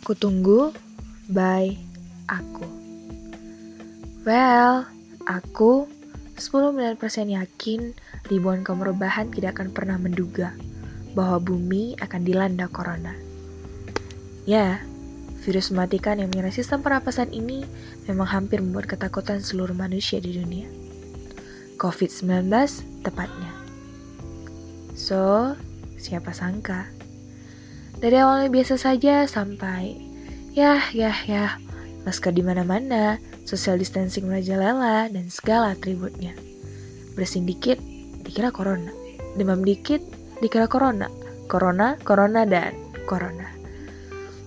Aku tunggu, bye, aku. Well, aku 99% yakin ribuan kaum rebahan tidak akan pernah menduga bahwa bumi akan dilanda corona. Ya, virus mematikan yang menyerang sistem pernapasan ini memang hampir membuat ketakutan seluruh manusia di dunia. COVID-19 tepatnya. So, siapa sangka? Dari awalnya biasa saja sampai ya ya ya masker di mana-mana, social distancing merajalela dan segala atributnya. Bersin dikit dikira corona, demam dikit dikira corona, corona, corona dan corona.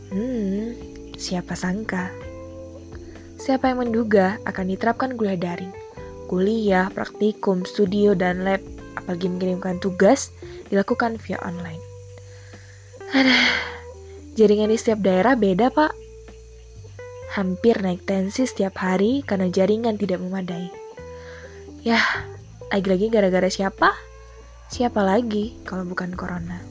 Hmm, siapa sangka? Siapa yang menduga akan diterapkan kuliah daring? Kuliah, praktikum, studio, dan lab, apalagi mengirimkan tugas, dilakukan via online. Aduh, jaringan di setiap daerah beda pak. Hampir naik tensi setiap hari karena jaringan tidak memadai. Yah, lagi-lagi gara-gara siapa? Siapa lagi kalau bukan corona?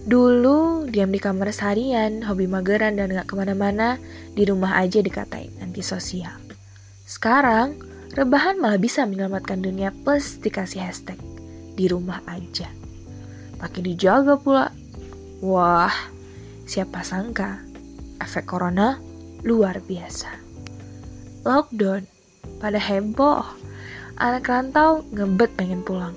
Dulu diam di kamar seharian, hobi mageran dan gak ke mana-mana, di rumah aja dikatain antisosial. Sekarang, rebahan malah bisa menyelamatkan dunia plus dikasih hashtag di rumah aja pakai dijaga pula. Wah, siapa sangka efek corona luar biasa. Lockdown, pada heboh. Anak rantau ngebet pengen pulang.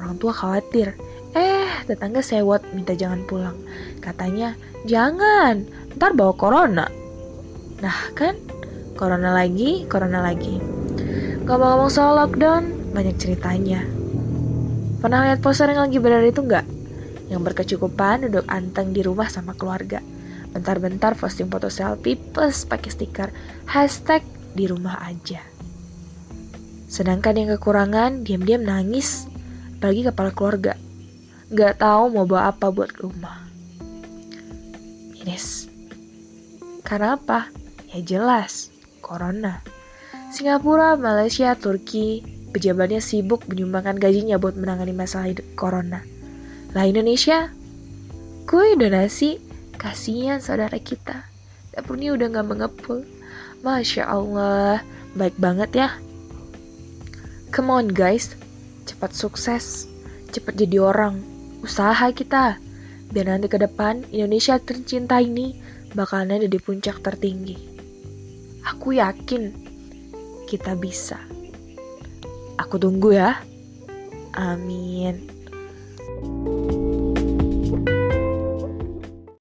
Orang tua khawatir. Eh, tetangga sewot minta jangan pulang. Katanya, jangan, ntar bawa corona. Nah kan, corona lagi, corona lagi. Ngomong-ngomong soal lockdown, banyak ceritanya. Pernah lihat poster yang lagi beredar itu nggak? Yang berkecukupan duduk anteng di rumah sama keluarga. Bentar-bentar posting foto selfie plus pakai stiker hashtag di rumah aja. Sedangkan yang kekurangan diam-diam nangis bagi kepala keluarga. Nggak tahu mau bawa apa buat rumah. Miris. Karena apa? Ya jelas, corona. Singapura, Malaysia, Turki, pejabatnya sibuk menyumbangkan gajinya buat menangani masalah corona. Lah Indonesia, gue donasi, kasihan saudara kita. Dapurnya udah gak mengepul. Masya Allah, baik banget ya. Come on guys, cepat sukses, cepat jadi orang. Usaha kita, biar nanti ke depan Indonesia tercinta ini bakalan ada di puncak tertinggi. Aku yakin kita bisa. Aku tunggu ya. Amin.